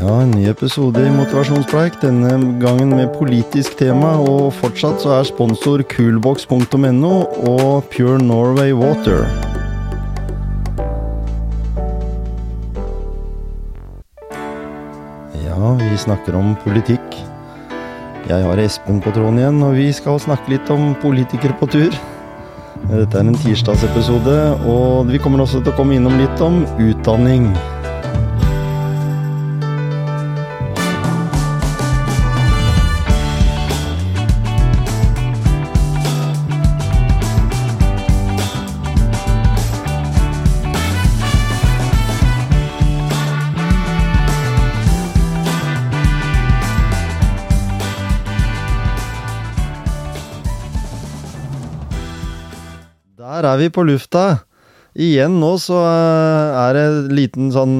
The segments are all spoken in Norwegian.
Ja, en ny episode i Motivasjonspreik, denne gangen med politisk tema. Og fortsatt så er sponsor coolbox.no og Pure Norway Water. Ja, vi snakker om politikk. Jeg har Espen på tråden igjen, og vi skal snakke litt om politikere på tur. Dette er en tirsdagsepisode, og vi kommer også til å komme innom litt om utdanning. Er vi på lufta. Igjen nå så eh, er det en liten sånn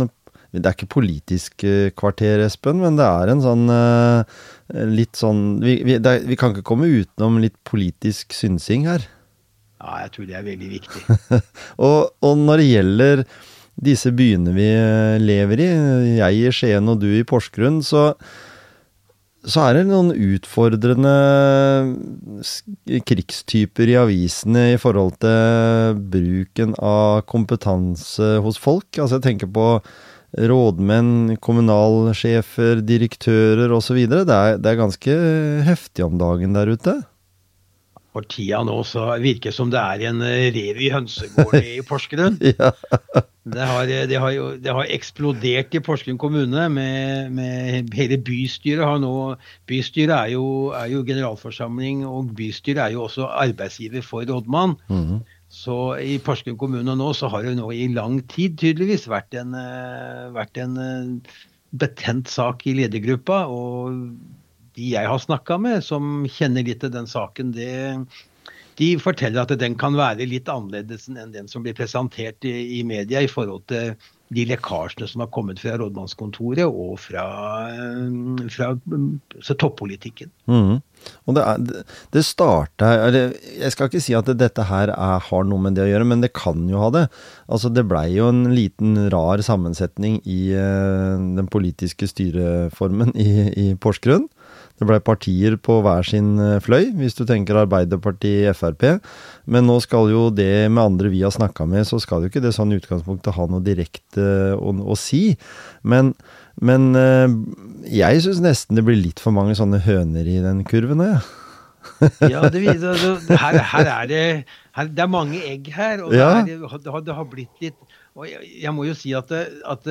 Det er ikke politisk eh, kvarter, Espen, men det er en sånn eh, litt sånn Vi, vi, er, vi kan ikke komme utenom litt politisk synsing her. Ja, jeg tror det er veldig viktig. Og, og når det gjelder disse byene vi lever i, jeg i Skien og du i Porsgrunn, så så er det noen utfordrende krigstyper i avisene i forhold til bruken av kompetanse hos folk. Altså jeg tenker på rådmenn, kommunalsjefer, direktører osv. Det, er- det er ganske heftig om dagen der ute. For tida nå så virker det som det er en eh, rev i hønsegården i Porsgrunn. Ja. Det har, eh, det, har jo, det har eksplodert i Porsgrunn kommune. med, med Hele bystyret har nå Bystyret er jo, er jo generalforsamling, og bystyret er jo også arbeidsgiver for rådmann. Mhm. Så i Porsgrunn kommune nå så har det nå i lang tid tydeligvis vært en, eh, vært en betent sak i ledergruppa. Og de jeg har snakka med som kjenner litt til den saken, det, de forteller at den kan være litt annerledes enn den som blir presentert i, i media i forhold til de lekkasjene som har kommet fra rådmannskontoret og fra, fra eh, så toppolitikken. Mm. Og det, er, det, starta Jeg skal ikke si at dette her er, har noe med det å gjøre, men det kan jo ha det. Altså Det blei jo en liten rar sammensetning i eh, den politiske styreformen i, i Porsgrunn. Det blei partier på hver sin eh, fløy, hvis du tenker Arbeiderpartiet, Frp. Men nå skal jo det med andre vi har snakka med, så skal jo ikke det sånn utgangspunktet ha noe direkte å, å si. Men, men eh, jeg syns nesten det blir litt for mange sånne høner i den kurven. Ja. Ja, det, det, her, her er det her, Det er mange egg her, og Ja. det, er, det har blitt litt og jeg, jeg må jo si at, at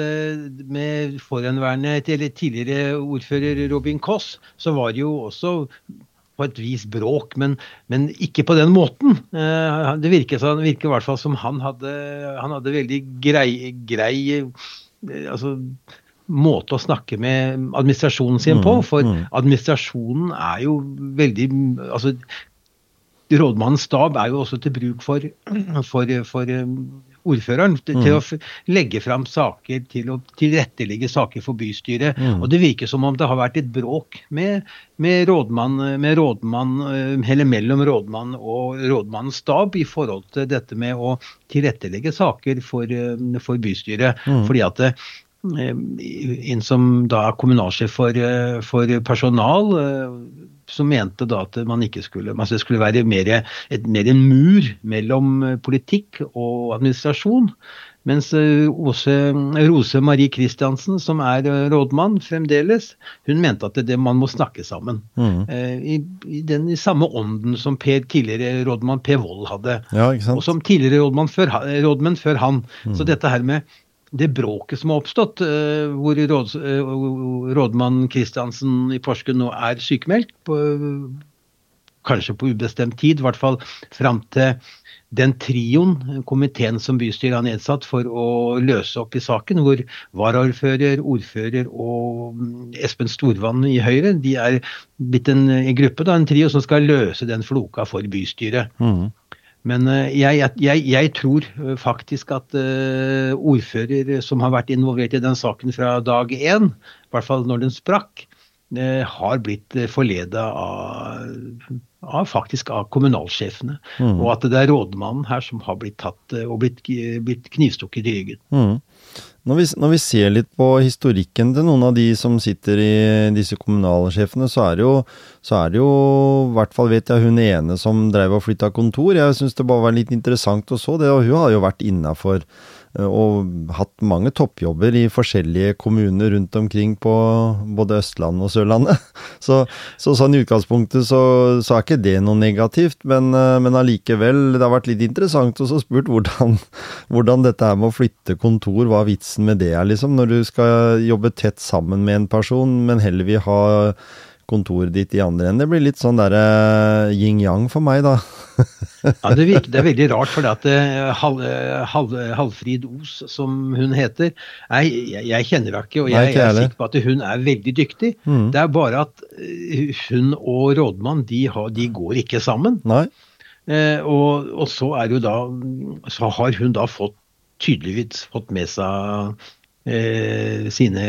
med forhenværende eller tidligere ordfører Robin Koss, så var det jo også på et vis bråk, men, men ikke på den måten. Eh, det virker, det virker i hvert fall som han hadde, han hadde veldig grei, grei eh, altså, måte å snakke med administrasjonen sin på. Mm, For mm. administrasjonen er jo veldig altså, Rådmannens stab er jo også til bruk for, for, for um, ordføreren. Til, til å legge fram saker, til å tilrettelegge saker for bystyret. Mm. Og det virker som om det har vært et bråk med, med rådmann, med rådmann, eh, eller mellom rådmann og rådmannens stab i forhold til dette med å tilrettelegge saker for, eh, for bystyret. Mm. Fordi at det, eh, en som da er kommunalsjef for, for personal, som mente da at man ikke skulle altså det skulle være mer, et, mer en mur mellom eh, politikk og administrasjon. Mens eh, Åse, Rose Marie Christiansen, som er eh, rådmann fremdeles, hun mente at det, man må snakke sammen. Mm. Eh, I, i den i samme ånden som per, tidligere rådmann Per Wold hadde. ja, Og som tidligere rådmann før, rådmenn før han. Så dette her med det bråket som har oppstått, eh, hvor råds, eh, rådmann Kristiansen i Porsgrunn nå er sykemeldt, på, kanskje på ubestemt tid, i hvert fall fram til den trioen, komiteen som bystyret har nedsatt for å løse opp i saken, hvor varaordfører, ordfører og mm, Espen Storvann i Høyre de er blitt en, en gruppe, da, en trio, som skal løse den floka for bystyret. Mhm. Men eh, jeg, jeg, jeg tror eh, faktisk at eh, ordfører som har vært involvert i den saken fra dag én, i hvert fall når den sprakk, har blitt forleda av, av faktisk av kommunalsjefene. Mm. Og at det er rådmannen her som har blitt tatt og blitt, blitt knivstukket i ryggen. Mhm. Når vi, når vi, ser litt på historikken til noen av de som sitter i disse kommunalsjefene, så er det jo, så er det jo i hvert fall vet jeg hun ene som drev og flytta kontor. Jeg syns det bare var litt interessant å så det, og hun har jo vært innafor og hatt mange toppjobber i forskjellige kommuner rundt omkring på både Østlandet og Sørlandet. Så, så sånn i utgangspunktet så, så, er ikke det noe negativt, men, eh, men allikevel, det har vært litt interessant å spurt hvordan, hvordan dette her med å flytte kontor, hva vitsen med det er, liksom. Når du skal jobbe tett sammen med en person, men heller vil ha kontoret ditt i andre enden. Det blir litt sånn derre uh, yin-yang for meg, da. ja, det, virker, det, er veldig rart, for at uh, Hal, Hal, Os, som hun heter Jeg, jeg, kjenner henne ikke, og jeg, jeg, er sikker på at hun er veldig dyktig. Mm. Det er bare at hun og rådmann de, har, de går ikke sammen. Uh, og, og, så da Så har hun da fått tydeligvis fått med seg Eh, sine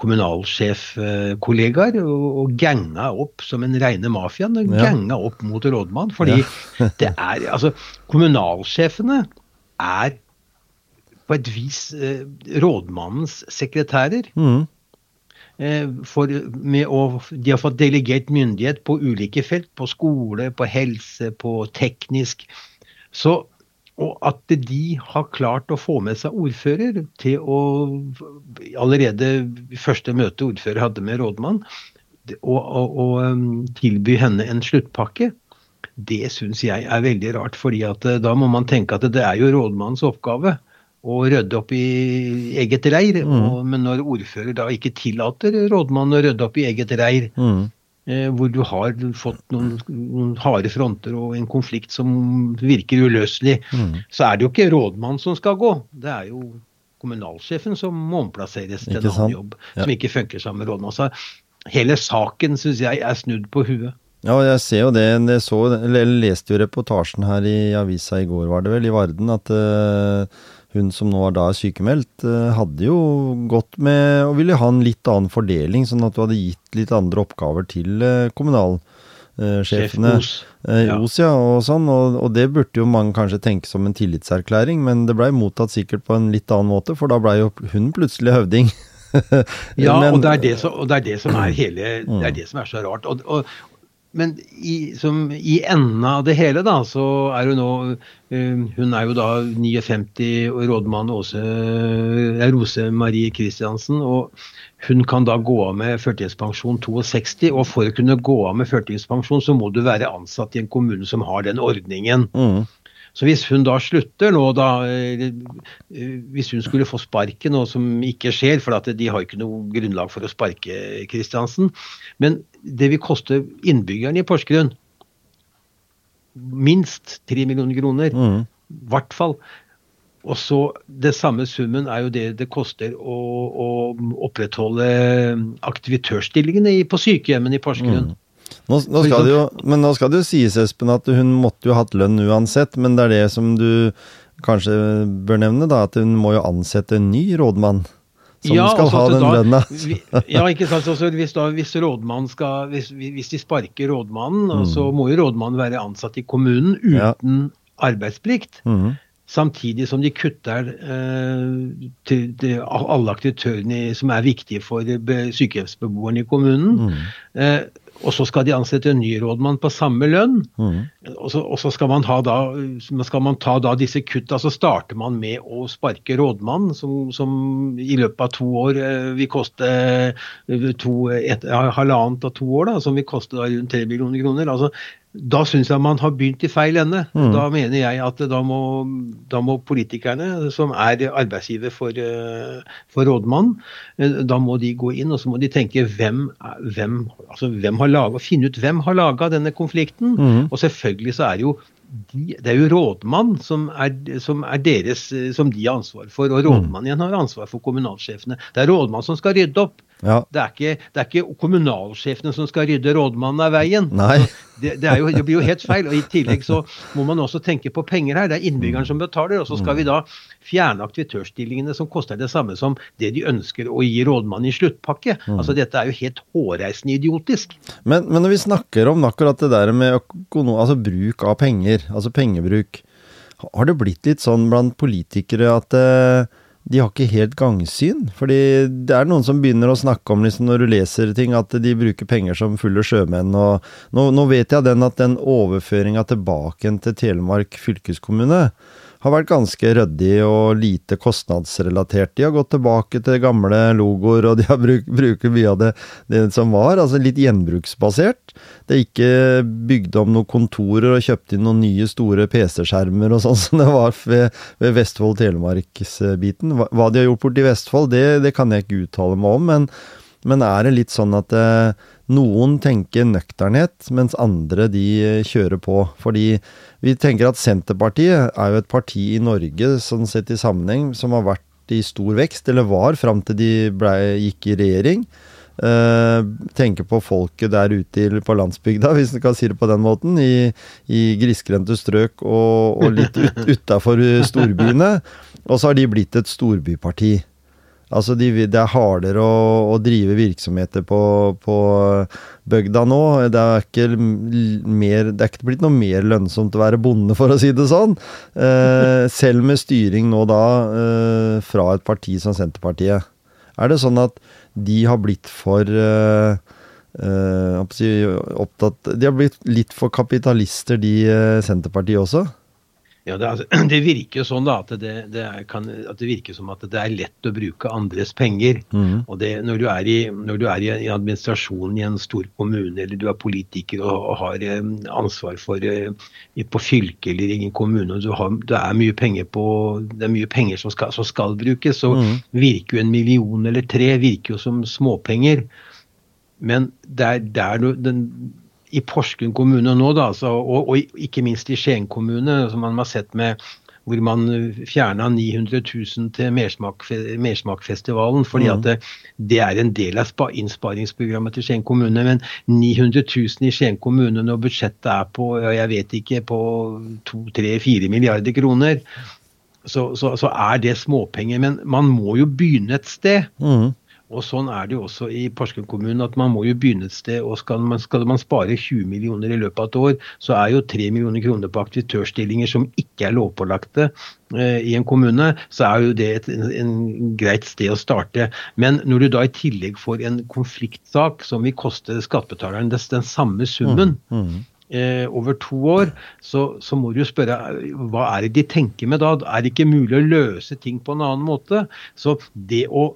kommunalsjefkollegaer og, og ganga opp som en reine mafiaen. Ja. Ganga opp mot rådmann. Fordi ja. det er Altså, kommunalsjefene er på et vis eh, rådmannens sekretærer. Mm. Eh, for, å, de har fått delegert myndighet på ulike felt. På skole, på helse, på teknisk. Så og at de har klart å få med seg ordfører til å Allerede første møte ordfører hadde med rådmann, å um, tilby henne en sluttpakke, det syns jeg er veldig rart. fordi at uh, da må man tenke at det er jo rådmannens oppgave å rydde opp i eget reir. Mm. Og, men når ordfører da ikke tillater rådmannen å rydde opp i eget reir, mm. Eh, hvor du har fått noen, noen, harde fronter og en konflikt som virker uløselig, mm. så er det jo ikke rådmannen som skal gå. Det er jo kommunalsjefen som må omplasseres til en annen jobb, ja. som ikke funker sammen med rådmannen. Så hele saken syns jeg er snudd på huet. Ja, jeg ser jo det. Jeg så, eller leste jo reportasjen her i avisa i går, var det vel, i Varden, at uh, hun som nå er da sykemeldt, eh, hadde jo gått med og ville ha en litt annen fordeling, sånn at du hadde gitt litt andre oppgaver til eh, kommunalsjefene. Os. Eh, ja. Os, ja, og sånn. Og, og, det burde jo mange kanskje tenke som en tillitserklæring, men det blei mottatt sikkert på en litt annen måte, for da blei jo hun plutselig høvding. ja, men, og, det det som, og, det er det som, er hele Det er det som er så rart. Og, og, men i, som, i enden av det hele, da, så er hun nå uh, Hun er jo da 59, og rådmann Åse, uh, Rose Marie Christiansen. Og hun kan da gå av med førtidspensjon 62. Og for å kunne gå av med førtidspensjon, så må du være ansatt i en kommune som har den ordningen. Mm. Så hvis hun da slutter nå, da eh, Hvis hun skulle få sparken, noe som ikke skjer, for de har ikke noe grunnlag for å sparke Kristiansen. Men det vil koste innbyggerne i Porsgrunn minst 3 millioner kroner. I mm. hvert fall. Og så Det samme summen er jo det det koster å, å opprettholde aktivitørstillingene på sykehjemmene i Porsgrunn. Mm. Nå, nå skal det jo, men nå skal det jo sies, Espen, at hun måtte jo hatt lønn uansett. Men det er det som du kanskje bør nevne, da, at hun må jo ansette en ny rådmann. Som ja, skal ha den lønna. ja, ikke sant. Også hvis, da, hvis, skal, hvis, hvis, de sparker rådmannen, mm. så må jo rådmannen være ansatt i kommunen uten ja. arbeidsplikt. Mm. Samtidig som de kutter eh, til, til, alle aktivitørene som er viktige for sykehjemsbeboerne i kommunen. Mm. Eh, og så skal de ansette en ny rådmann på samme lønn. Mm. Og, så, og, så, skal man, da, skal man ta da disse kutta. Så starter man med å sparke rådmann, som, som i løpet av to år eh, vil koste eh, to, et, halvannet av to år, da, som vil koste rundt tre millioner kroner. altså da syns jeg man har begynt i feil ende. Mm. Da mener jeg at da må, da må, politikerne, som er arbeidsgiver for, eh, for rådmannen, da må de gå inn og så må de tenke hvem, hvem, altså hvem har laget, finne ut hvem har laga denne konflikten. Mm. Og selvfølgelig så er jo de, det er jo rådmann som er, som er, deres, som de har ansvar for. Og rådmann igjen har ansvar for kommunalsjefene. Det er rådmann som skal rydde opp. Ja. Det, er ikke, det, er ikke, kommunalsjefene som skal rydde rådmannen av veien. Det, det, jo, det, blir jo helt feil. og I tillegg så må man også tenke på penger her. Det er innbyggeren som betaler. Og så skal vi da fjerne aktivitørstillingene som koster det samme som det de ønsker å gi rådmannen i sluttpakke. Mm. Altså Dette er jo helt hårreisende idiotisk. Men, men, når vi snakker om akkurat det der med altså bruk av penger, altså pengebruk, har det blitt litt sånn blant politikere at eh, de har ikke helt gangsyn. Fordi det er noen som begynner å snakke om, liksom, når du leser ting, at de bruker penger som fulle sjømenn. og Nå, nå vet jeg den at den overføringa tilbake til Telemark fylkeskommune har vært ganske ryddig og lite kostnadsrelatert. De har gått tilbake til gamle logoer, og de har bruk, bruker mye av det, det, som var. Altså litt gjenbruksbasert. Det er ikke bygd om noen kontorer og kjøpt inn noen nye store PC-skjermer og sånn som det var ved, ved Vestfold Telemarksbiten. Hva, hva de har gjort borti Vestfold, det, det, kan jeg ikke uttale meg om, men, men er det litt sånn at eh, noen tenker nøkternhet, mens andre de kjører på. Fordi vi tenker at Senterpartiet er jo et parti i Norge, sånn sett i sammenheng, som har vært i stor vekst, eller var fram til de ble, gikk i regjering. Eh, tenker på folket der ute på landsbygda, hvis en kan si det på den måten. I, i grisgrendte strøk og, og litt ut, utafor storbyene. Og så har de blitt et storbyparti. Altså, de, det er hardere å, å drive virksomheter på, på, bygda nå. Det er, ikke mer, det er ikke blitt noe mer lønnsomt å være bonde, for å si det sånn. Eh, selv med styring nå da eh, fra et parti som Senterpartiet. Er det sånn at de har blitt for eh, eh opptatt De har blitt litt for kapitalister, de eh, Senterpartiet også? Ja, det, altså, det, virker jo sånn da, at det, det kan, at det, virker som at det er lett å bruke andres penger. Mm. og det, når, du er, i, når du er i, administrasjonen i en stor kommune, eller du er politiker og, og har ansvar for eh, på fylke eller i en kommune, og du har, det, er mye penger på, det er mye penger som skal, som skal brukes, så mm. virker jo en million eller tre virker jo som småpenger. Men det er der den i Porsgrunn kommune nå, da, altså, og, og, ikke minst i Skien kommune, som man har sett med hvor man fjerna 900 000 til Mersmakfestivalen. fordi mm. at det, det, er en del av innsparingsprogrammet til Skien kommune. Men 900 000 i Skien kommune når budsjettet er på jeg vet ikke, på 2-3-4 milliarder kroner, så, så, så, er det småpenger. Men man må jo begynne et sted. Mm. Og Sånn er det jo også i Porsgrunn kommune, at man må jo begynne et sted. og skal man, skal man, spare 20 millioner i løpet av et år, så er jo 3 millioner kroner på aktivitørstillinger som ikke er lovpålagte eh, i en kommune, så er jo det et en, en greit sted å starte. Men når du da i tillegg får en konfliktsak som vil koste skattebetaleren den samme summen, mm, mm. Eh, over to år, så, så, må du jo spørre hva er det de tenker med da? Er det ikke mulig å løse ting på en annen måte? Så det å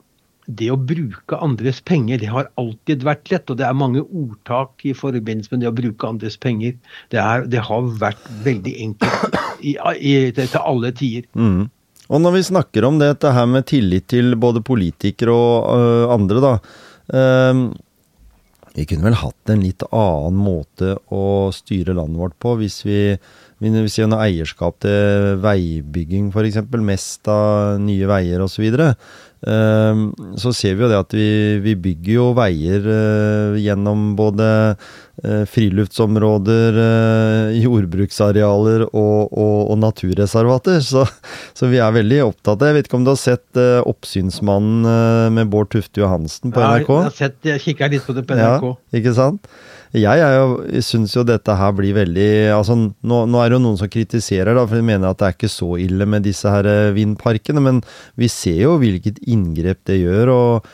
det å bruke andres penger, det har alltid vært lett. Og det er mange ordtak i forbindelse med det å bruke andres penger. Det, er, det har vært veldig enkelt i, i, til, alle tider. Mm. Og når vi snakker om dette her med tillit til både politikere og øh, andre, da. Øh, vi kunne vel hatt en litt annen måte å styre landet vårt på hvis vi hvis vi har eierskap til veibygging f.eks., mest av nye veier osv. Ehm, så ser vi jo det at vi, vi bygger jo veier uh, gjennom både uh, friluftsområder, uh, jordbruksarealer og, og, og naturreservater. Så, så, vi er veldig opptatt av Jeg vet ikke om du har sett Oppsynsmannen med Bård Tufte Johansen på NRK? Ja, jeg har sett, jeg kikka litt på det på NRK. Ja, ikke sant? Jeg, syns jo dette her blir veldig altså nå, nå, er det jo noen som kritiserer, da, for de mener at det er ikke så ille med disse her eh, vindparkene. Men vi ser jo hvilket inngrep det gjør. og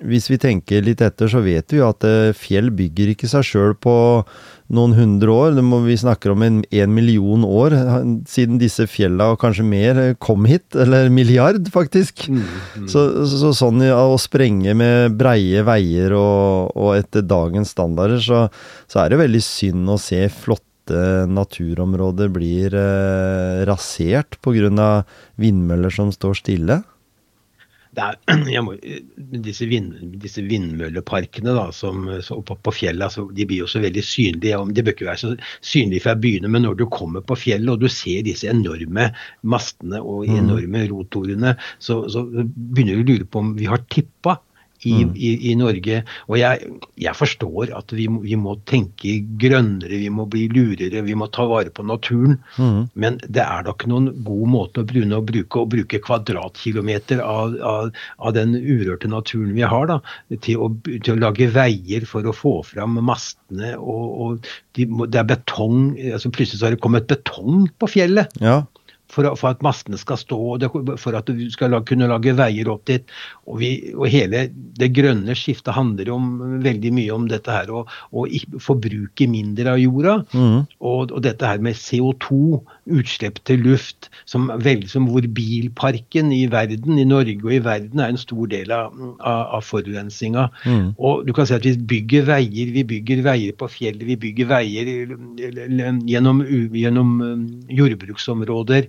hvis vi tenker litt etter, så vet vi jo at eh, fjell bygger ikke seg sjøl på noen hundre år. Det må, vi snakker om en, en, million år siden disse fjella, og kanskje mer, kom hit. Eller milliard, faktisk. Mm, mm. Så, så, sånn å sprenge med breie veier og, og etter dagens standarder, så, så, er det veldig synd å se flotte naturområder blir eh, rasert pga. vindmøller som står stille er, må, disse, vind, disse, vindmølleparkene da, som, på, på, fjellet altså, de blir jo så veldig synlige. De bør ikke være så synlige fra byene, men når du kommer på fjellet og du ser disse enorme mastene og mm. enorme rotorene, så, så begynner du å lure på om vi har tippa i, mm. i, i, Norge. Og jeg, jeg forstår at vi, vi, må tenke grønnere, vi må bli lurere, vi må ta vare på naturen. Mm. Men det er da ikke noen god måte å, bruke, å bruke, å bruke kvadratkilometer av, av, av, den urørte naturen vi har, da, til å, til å, lage veier for å få fram mastene. og, og de, det er betong, altså Plutselig så har det kommet betong på fjellet. Ja. For, for, at mastene skal stå, for at du skal lage, kunne lage veier opp dit. Og, vi, og, hele det grønne skiftet handler om, veldig mye om dette her å, å forbruke mindre av jorda. Mm. Og, og, dette her med CO2, utslipp til luft, som, vel, som hvor bilparken i verden, i Norge og i verden, er en stor del av, av, av forurensninga. Mm. Og du kan si at vi bygger veier, vi bygger veier på fjellet, vi bygger veier gjennom, gjennom jordbruksområder.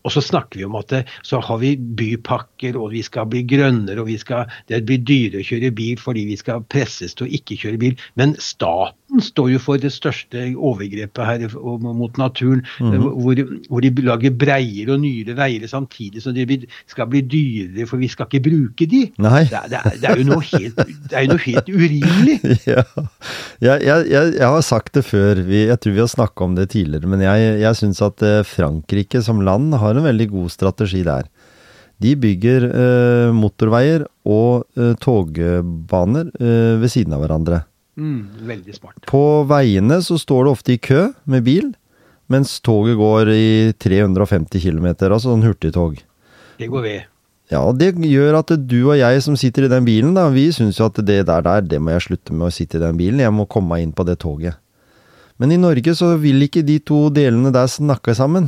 Og så snakker vi om at det, så har vi bypakker, og vi skal bli grønnere, og vi skal, det blir dyrere å kjøre bil fordi vi skal presses til å ikke kjøre bil. Men staten står jo for det største overgrepet her mot naturen, mm -hmm. hvor, hvor, de lager breiere og nyere veier samtidig som de skal bli dyrere, for vi skal ikke bruke de. Det, det, er, det, er, jo noe helt, det er jo noe helt urimelig. ja. Jeg, jeg, jeg, har sagt det før, vi, jeg tror vi har snakka om det tidligere, men jeg, jeg syns at eh, Frankrike som land har en veldig god strategi der. De bygger eh, motorveier og eh, togbaner eh, ved siden av hverandre. Mm, veldig smart. På veiene så står det ofte i kø med bil, mens toget går i 350 km, altså sånn hurtigtog. Det går ved. Ja, og det gjør at du og jeg som sitter i den bilen, da, vi syns jo at det der, der, det må jeg slutte med å sitte i den bilen, jeg må komme meg inn på det toget. Men i Norge så vil ikke de to delene der snakke sammen.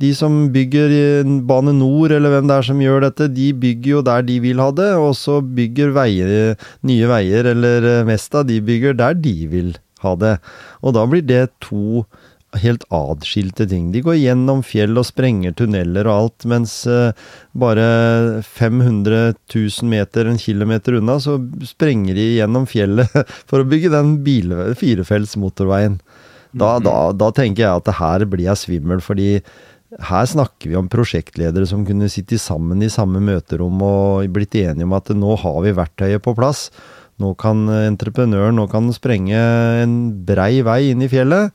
De som bygger Bane Nor, eller hvem det er som gjør dette, de bygger jo der de vil ha det, og så bygger veier, Nye Veier eller eh, Mesta, de bygger der de vil ha det. Og da blir det to helt adskilte ting. De går gjennom fjell og sprenger tunneler og alt, mens uh, bare 500 000 meter, en kilometer unna, så sprenger de gjennom fjellet for å bygge den firefelts motorveien. Da, da, da, tenker jeg at det her blir jeg svimmel, fordi her snakker vi om prosjektledere som kunne sitte sammen i samme møterom og blitt enige om at nå har vi verktøyet på plass. Nå kan entreprenøren nå kan sprenge en brei vei inn i fjellet,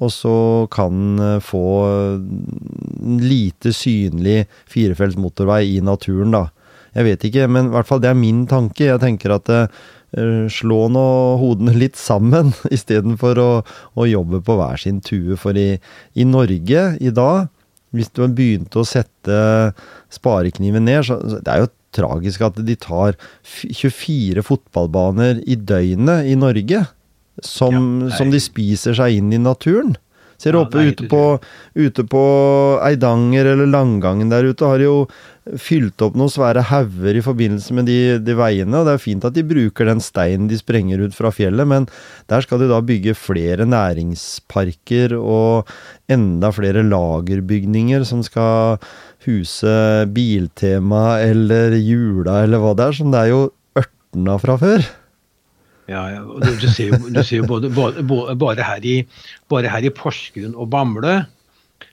og så kan få en lite synlig firefelts motorvei i naturen, da. Jeg vet ikke, men i hvert fall det er min tanke. Jeg tenker at uh, slå nå hodene litt sammen, istedenfor å, å jobbe på hver sin tue. For i, i Norge i dag hvis du begynte begynt å sette sparekniven ned, så Det er jo tragisk at de tar 24 fotballbaner i døgnet i Norge. Som, ja, som de spiser seg inn i naturen. Ser du ja, oppe ute på, ute på Eidanger eller Langangen der ute, har de jo fylt opp noen svære hauger i forbindelse med de, de, veiene. og Det er fint at de bruker den steinen de sprenger ut fra fjellet, men der skal de da bygge flere næringsparker og enda flere lagerbygninger som skal huse Biltema eller Jula eller hva det er, som det er jo ørtna fra før. Ja, ja. Du, du, ser jo, du ser jo både, både, bare, her i, bare her i Porsgrunn og Bamble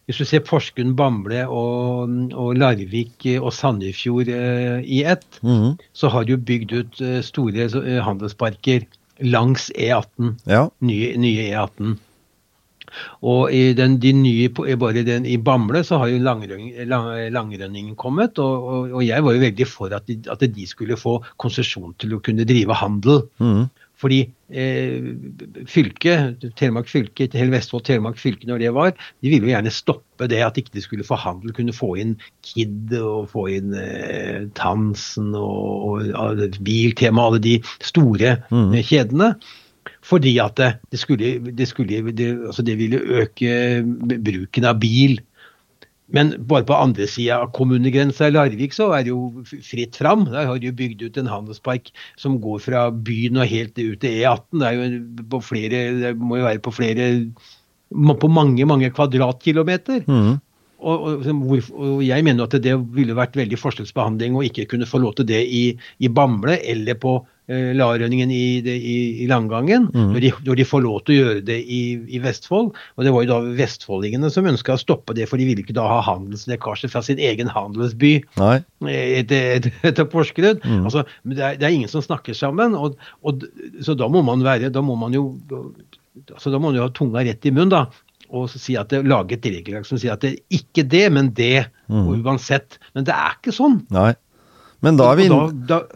hvis du ser Porsgrunn, Bamble og, og, Larvik og Sandefjord eh, i ett, mm. så har du bygd ut eh, store eh, handelsparker langs E18. Ja. Nye, nye, E18. Og i, den, de nye, bare den, i Bamble så har jo langrønningen lang, langrønning kommet, og, og, og, jeg var jo veldig for at de, at de skulle få konsesjon til å kunne drive handel. Mm. Fordi fylket, Telemark fylke, hele Vestfold Telemark fylke når det var, de ville jo gjerne stoppe det at ikke de skulle forhandle, handel, kunne få inn KID og få inn eh, Tansen og, og, Biltema, alle de store mm. Eh, kjedene. Fordi at det, det skulle, det, skulle det, altså det ville øke bruken av bil men bare på andre sida av kommunegrensa i Larvik så er det jo fritt fram. Der har de bygd ut en handelspark som går fra byen og helt ut til E18. Det, er jo på flere, det må jo være på flere På mange, mange kvadratkilometer. Mm. Og, og, og, jeg mener at det ville vært veldig forskjellsbehandling å ikke kunne få lov til det i, i Bamble eller på Larønningen i, i, i, Langangen, mm. når, de, når, de, får lov til å gjøre det i, i, Vestfold. Og det var jo da vestfoldingene som ønska å stoppe det, for de ville ikke da ha handelslekkasje fra sin egen handelsby etter, etter Porsgrunn. Mm. Altså, det, er, det, er, ingen som snakker sammen, og, og, så da må man være Da må man jo altså da må man jo ha tunga rett i munnen, da og si at det, lage et regelverk som sier at det er ikke det, men det. Mm. uansett. Men det er ikke sånn. Nei. Men da vi da,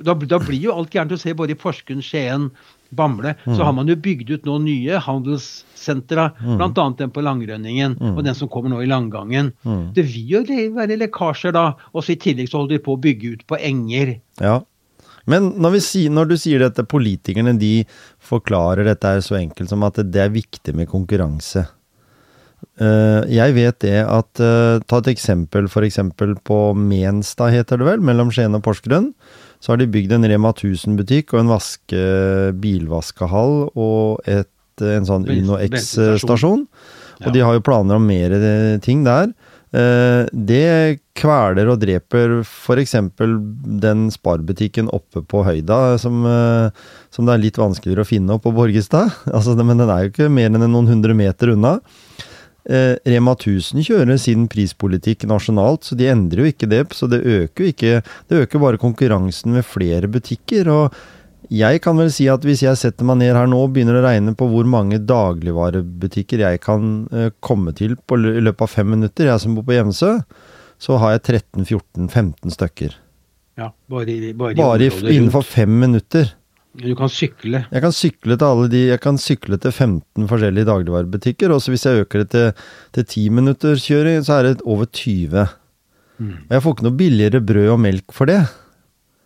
da, da, blir jo alt gærent. å se både i Porsgrunn, Skien, Bamble, Mm. så har man jo bygd ut nå nye handelssentre, Mm. annet den på Langrønningen og den som kommer nå i Langgangen. Mm. Det vil jo være lekkasjer da, og så i tillegg så holder de på å bygge ut på enger. Ja. Men når, vi sier, når du sier dette, politikerne de forklarer dette er så enkelt som at det er viktig med konkurranse. Eh, jeg vet det at eh, Ta et eksempel, f.eks. på Menstad, heter det vel, mellom Skien og Porsgrunn. Så har de bygd en Rema 1000-butikk og en vaske, bilvaskehall og et, en sånn Uno X-stasjon. Og de har jo planer om mer eh, ting der. Eh, det kveler og dreper f.eks. den sparbutikken oppe på høyda, som, eh, som det er litt vanskeligere å finne opp på Borgestad. Altså, men den er jo ikke mer enn noen hundre meter unna. Eh, Rema 1000 kjører sin prispolitikk nasjonalt, så de endrer jo ikke det. Så det øker jo ikke Det øker bare konkurransen med flere butikker. Og jeg kan vel si at hvis jeg setter meg ned her nå og begynner å regne på hvor mange dagligvarebutikker jeg kan eh, komme til på i løpet av fem minutter, jeg som bor på Hjemsø, så har jeg 13-14-15 stykker. Ja, bare, i- bare, i Bare i, innenfor fem minutter. Du kan sykle. Jeg kan sykle til alle de, jeg kan sykle til 15 forskjellige dagligvarebutikker, og så hvis jeg øker det til, til 10 minutter kjøring, så er det over 20. Mm. Og jeg får ikke noe billigere brød og melk for det.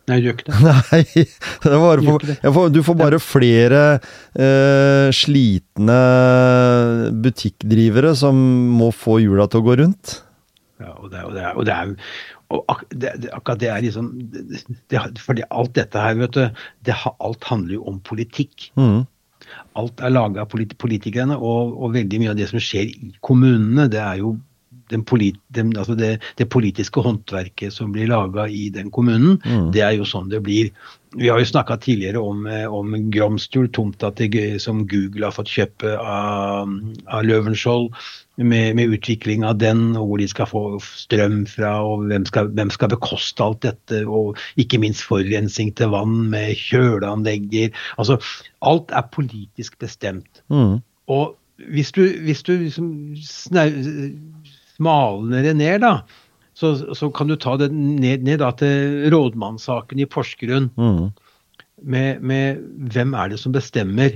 Nei, du gjør ikke det. Nei, det for, ikke det. får, du får bare flere eh, slitne butikkdrivere som må få hjula til å gå rundt. Ja, og det, er- og det og det og ak det, det, akkurat det er liksom det, det, fordi alt dette her, vet du, det, alt handler jo om politikk. Mm. Alt er laga av polit politikerne, og, og veldig mye av det som skjer i kommunene, det er jo den polit, den, altså det, det politiske håndverket som blir laga i den kommunen. Mm. Det er jo sånn det blir. Vi har jo snakka tidligere om, eh, om Gromstul, tomta som Google har fått kjøpe av, av Løvenskiold. Med, med utvikling av den, og hvor de skal få strøm fra, og hvem skal, hvem skal bekoste alt dette. Og ikke minst forurensning til vann med kjøleanlegger. Altså, alt er politisk bestemt. Mm. Og hvis du, hvis du liksom smalner det ned, da, så, så kan du ta det ned, ned da, til rådmannssaken i Porsgrunn. Mm. Med, med hvem er det som bestemmer?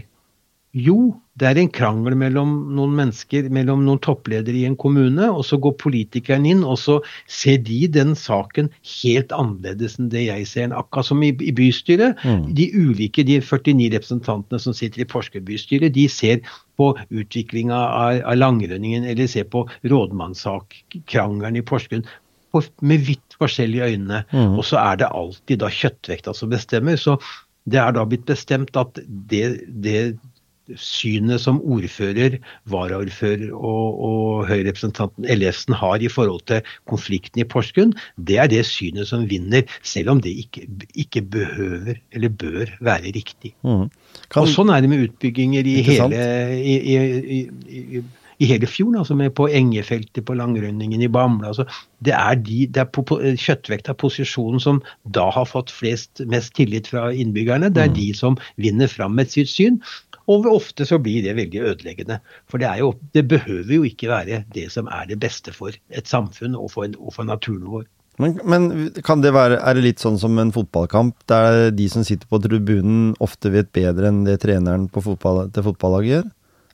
Jo, det er en krangel mellom noen mennesker, mellom noen toppledere i en kommune, og så går politikeren inn, og så ser de den saken helt annerledes enn det jeg ser den. Akkurat som i, i bystyret. Mm. De ulike, de 49 representantene som sitter i Porsgrunn bystyre, de ser på utviklinga av, av Langrønningen, eller ser på rådmannssak-krangelen i Porsgrunn på, med vidt forskjellige øyne. Mm. Og så er det alltid da kjøttvekta som bestemmer. Så det er da blitt bestemt at det, det synet som ordfører, varaordfører og, og Høyre-representanten Ellefsen har i forhold til konflikten i Porsgrunn, det er det synet som vinner, selv om det ikke, ikke behøver eller bør være riktig. Mm. Kan, Og sånn er det med utbygginger i hele, i, i, i, i, hele fjorden, altså med på Engefeltet, på Langrønningen, i Bamble. Altså, det er, de, det er på, på, av posisjonen som da har fått flest, mest tillit fra innbyggerne. Det er de som vinner fram med sitt syn. Og ofte så blir det veldig ødeleggende. For det, er jo, det behøver jo ikke være det som er det beste for et samfunn og for, og for naturen vår. Men, men kan det være, er det litt sånn som en fotballkamp, der de som sitter på tribunen ofte vet bedre enn det treneren på fotball, til fotballaget gjør?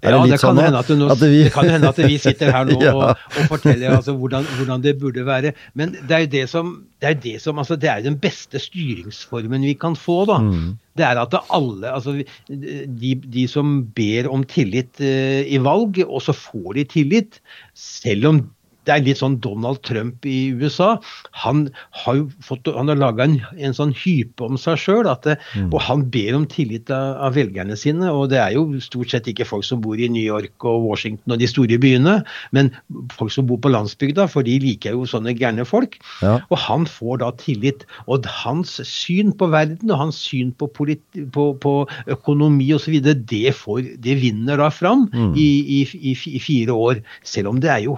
Ja, det, det kan, sånn at nå, At vi- det kan hende at vi sitter her nå Ja. og, og forteller altså hvordan, hvordan det burde være. Men det er jo det som, det er det som altså det er den beste styringsformen vi kan få. da. Mm. Det er at alle, altså de, de som ber om tillit uh, i valg, og så får de tillit, selv om det er litt sånn Donald Trump i USA. Han har jo fått, han har laga en, en sånn hype om seg sjøl, og han ber om tillit av, av velgerne sine. Og det er jo stort sett ikke folk som bor i New York og Washington og de store byene, men folk som bor på landsbygda, for de liker jo sånne gærne folk. Ja. Og han får da tillit. Og hans syn på verden og hans syn på, polit, på, på økonomi osv., det, får- det vinner da fram i, i, i, i fire år. Selv om det er jo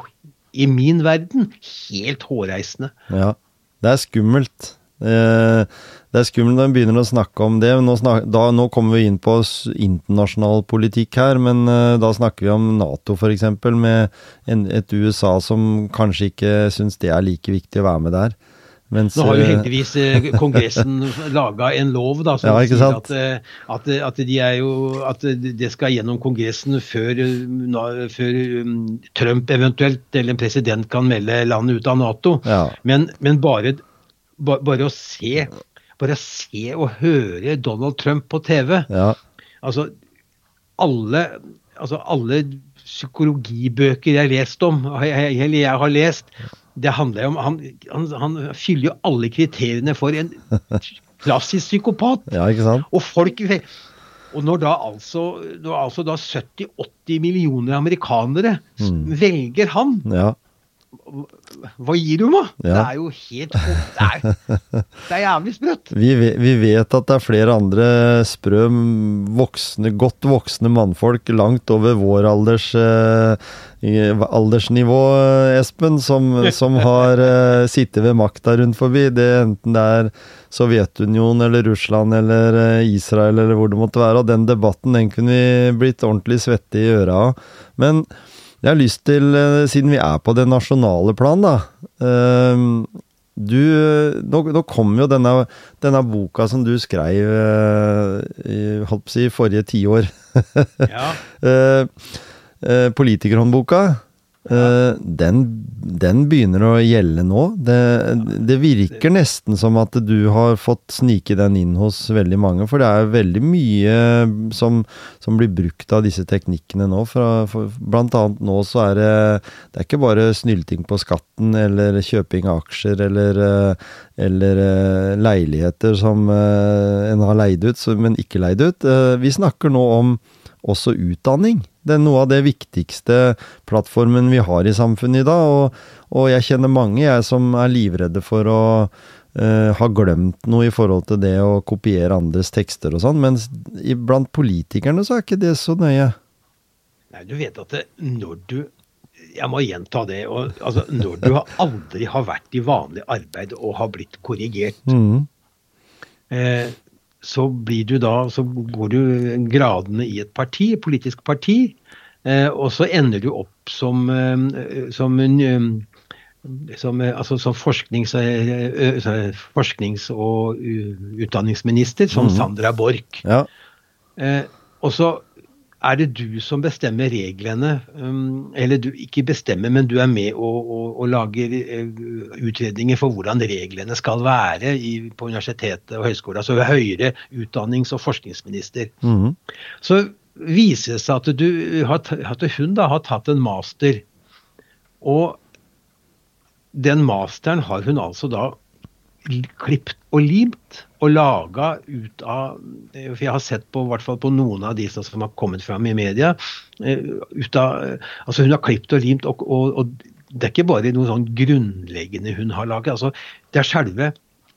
i min verden helt hårreisende. Ja, det er skummelt. Eh, Det er skummelt når en begynner å snakke om det. Nå, snak, da, nå kommer vi inn på internasjonal politikk her, men eh, da snakker vi om Nato f.eks., med en, et USA som kanskje ikke syns det er like viktig å være med der. Mens, Nå har jo eh, heldigvis eh, Kongressen laga en lov da, som Ja, sier at, eh, at, at, de jo, at det skal gjennom Kongressen før, før um, Trump eventuelt eller en president kan melde landet ut av Nato. Ja. Men, men bare, ba- bare å se bare å se og høre Donald Trump på TV ja. Altså, alle, altså, alle psykologibøker jeg har lest om, jeg- eller jeg har lest, det handler jo om Han, han, han fyller jo alle kriteriene for en klassisk psykopat. ja, ikke sant? Og folk og når da altså, når altså 70-80 millioner amerikanere Mm. velger han, Ja. Hva gir du meg? Det er jo helt Det er, det er jævlig sprøtt. Vi, vi vet at det er flere andre sprø, voksne, godt voksne mannfolk langt over vår alders, eh, aldersnivå, Espen, som, som har eh, sittet ved makta rundt forbi. Det, enten det er Sovjetunionen eller Russland eller eh, Israel eller hvor det måtte være. Og den debatten den kunne vi blitt ordentlig svette i øra av. Men jeg har lyst til, eh, siden vi er på det nasjonale plan, da. eh, du, nå, nå kom jo denne, denne boka som du skrev eh, i, holdt på å si, forrige tiår. Ja. Eh, Politikerhåndboka. Eh, den, den begynner å gjelde nå. Det, det virker nesten som at du har fått snike den inn hos veldig mange. For det er veldig mye som, som blir brukt av disse teknikkene nå. Fra, for, blant annet nå så er det Det er ikke bare snylting på skatten eller kjøping av aksjer eller, eh, eller eh, leiligheter som en har leid ut, men ikke leid ut. Vi snakker nå om også utdanning. Det er noe av det viktigste plattformen vi har i samfunnet i dag. Og, og jeg kjenner mange jeg som er livredde for å uh, ha glemt noe i forhold til det å kopiere andres tekster og sånn, mens i- blant politikerne så er ikke det så nøye. Nei, du vet at det, når du Jeg må gjenta det. Og, altså, når du har aldri har vært i vanlig arbeid og har blitt korrigert, mm. eh, så blir du da Så går du gradene i et parti, politisk parti, eh, og så ender du opp som, eh, som en eh, som, altså, som forsknings, forsknings- og utdanningsminister, som Mhm. Sandra Borch. Ja. Eh, og så er det du som bestemmer reglene. Um, eller du ikke bestemmer, men du er med og, og, og lager eh, utredninger for hvordan reglene skal være i, på universitetet og høyskolen. Altså høyere utdannings- og forskningsminister. Mhm. Så viser det seg at, du, at hun da har tatt en master. Og den masteren har hun altså da klipt og limt og laga ut av For jeg har sett på, hvert fall på noen av de som har kommet fram i media. eh, Ut av, altså hun har klipt og limt, og, og, og det er ikke bare noe sånn grunnleggende hun har laget. Altså, det er selve,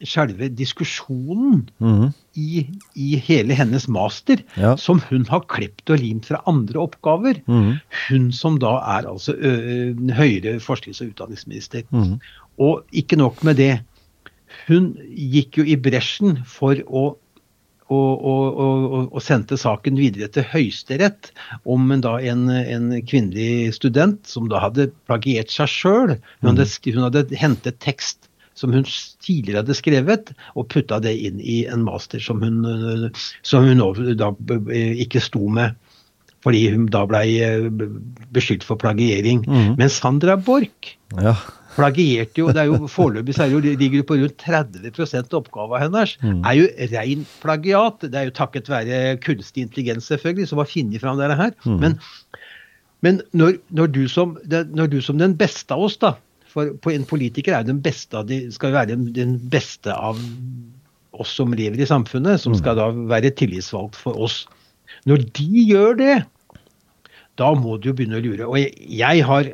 selve diskusjonen Mhm. i, i hele hennes master Ja. som hun har klipt og limt fra andre oppgaver. Mhm. Hun som da er altså ø, høyere forsknings- og utdanningsminister. Mhm. Og ikke nok med det. Hun gikk jo i bresjen for å og, og, og, og sendte saken videre til Høyesterett om en, da en, en kvinnelig student som da hadde plagiert seg sjøl. Hun, hadde hun hadde hentet tekst som hun tidligere hadde skrevet, og putta det inn i en master som hun, som hun da ikke sto med. Fordi hun da blei beskyldt for plagiering. Mm. Men Sandra Borch ja. Plagierte jo, det er jo Foreløpig så er det jo, ligger det på rundt 30 av oppgaven hennes. Mm. er jo rein plagiat. Det er jo takket være kunstig intelligens, selvfølgelig, som har funnet fram dette her. Mm. Men, men når, når, du som, når du som den beste av oss, da For på en politiker er jo den beste av de, skal være den, den beste av oss som lever i samfunnet, som skal da være tillitsvalgt for oss. Når de gjør det, da må du jo begynne å lure. Og jeg, jeg har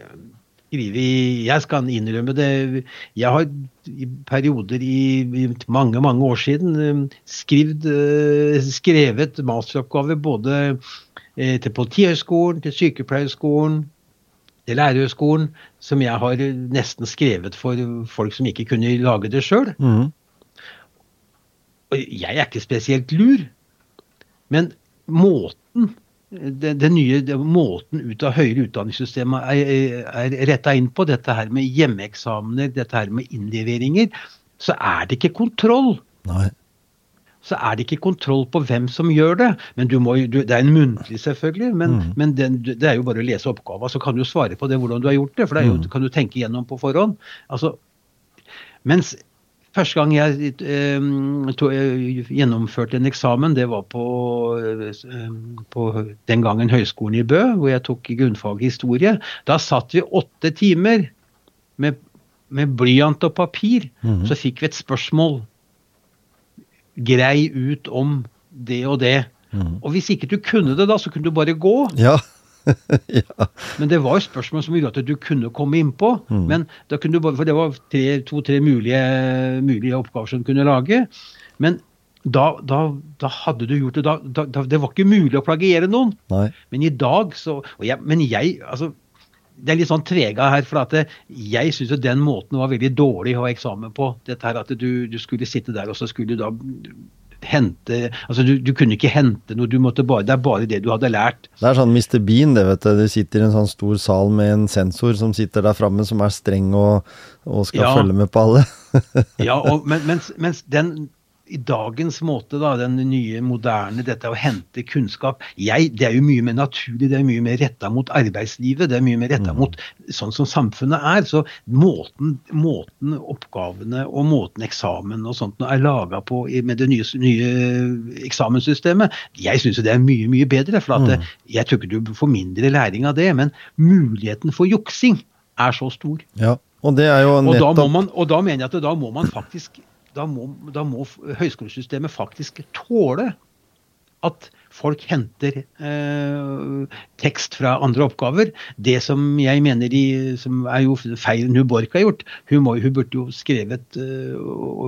skrevet Jeg skal innrømme det. Jeg har i perioder i, mange, mange år siden eh, skrivd, eh, skrevet masteroppgaver både eh, til Politihøgskolen, til Sykepleierskolen, til Lærerhøgskolen, som jeg har nesten skrevet for folk som ikke kunne lage det sjøl. Mm. Jeg er ikke spesielt lur, men måten det nye, det, måten ut av høyere utdanningssystemet er, er retta inn på, dette her med hjemmeeksamener, dette her med innleveringer, så er det ikke kontroll. Nei. Så er det ikke kontroll på hvem som gjør det. Men du må, du, Det er en muntlig, selvfølgelig, men, Mm. men den, det er jo bare å lese oppgava, så kan du svare på det hvordan du har gjort det. For det jo, Mm. kan du tenke gjennom på forhånd. Altså, mens første gang jeg eh, to, eh, gjennomførte en eksamen, det var på, eh, på den gangen Høgskolen i Bø, hvor jeg tok grunnfag i historie. Da satt vi åtte timer med, med blyant og papir. Mhm. Så fikk vi et spørsmål. Grei ut om det og det. Mhm. Og hvis ikke du kunne det da, så kunne du bare gå. Ja. ja. Men det var jo spørsmål som gjorde at du kunne komme innpå. Mm. Men da kunne du bare, For det var to-tre mulige, mulige oppgaver som du kunne lage. Men da, da, da hadde du gjort det. Da, det var ikke mulig å plagiere noen. Nei. Men i dag så jeg, Men jeg altså, Det er litt sånn trega her. For at jeg syns den måten var veldig dårlig å ha eksamen på. Dette her At du, du skulle sitte der, og så skulle du da hente Altså du, du kunne ikke hente noe, du måtte bare, det er bare det du hadde lært. Det er sånn Mr. Bean, det, vet du. Du sitter i en sånn stor sal med en sensor som sitter der framme, som er streng og, og skal Ja. følge med på alle. Ja, og, men, mens, mens den i dagens måte, da, den nye, moderne, dette å hente kunnskap jeg, Det er jo mye mer naturlig, det er mye mer retta mot arbeidslivet, det er mye mer retta mot sånn som samfunnet er. Så måten, måten oppgavene og måten eksamen og sånt er laga på med det nye, nye eksamenssystemet, jeg syns det er mye, mye bedre. For at mm. jeg tror ikke du får mindre læring av det, men muligheten for juksing er så stor. Ja, og det er jo Og da, nettopp man, og da mener jeg at da må man faktisk Da må, da må høyskolesystemet faktisk tåle at folk henter eh, tekst fra andre oppgaver. Det som jeg mener de, som er jo feilen hun Borch har gjort, hun, må, hun burde jo skrevet eh,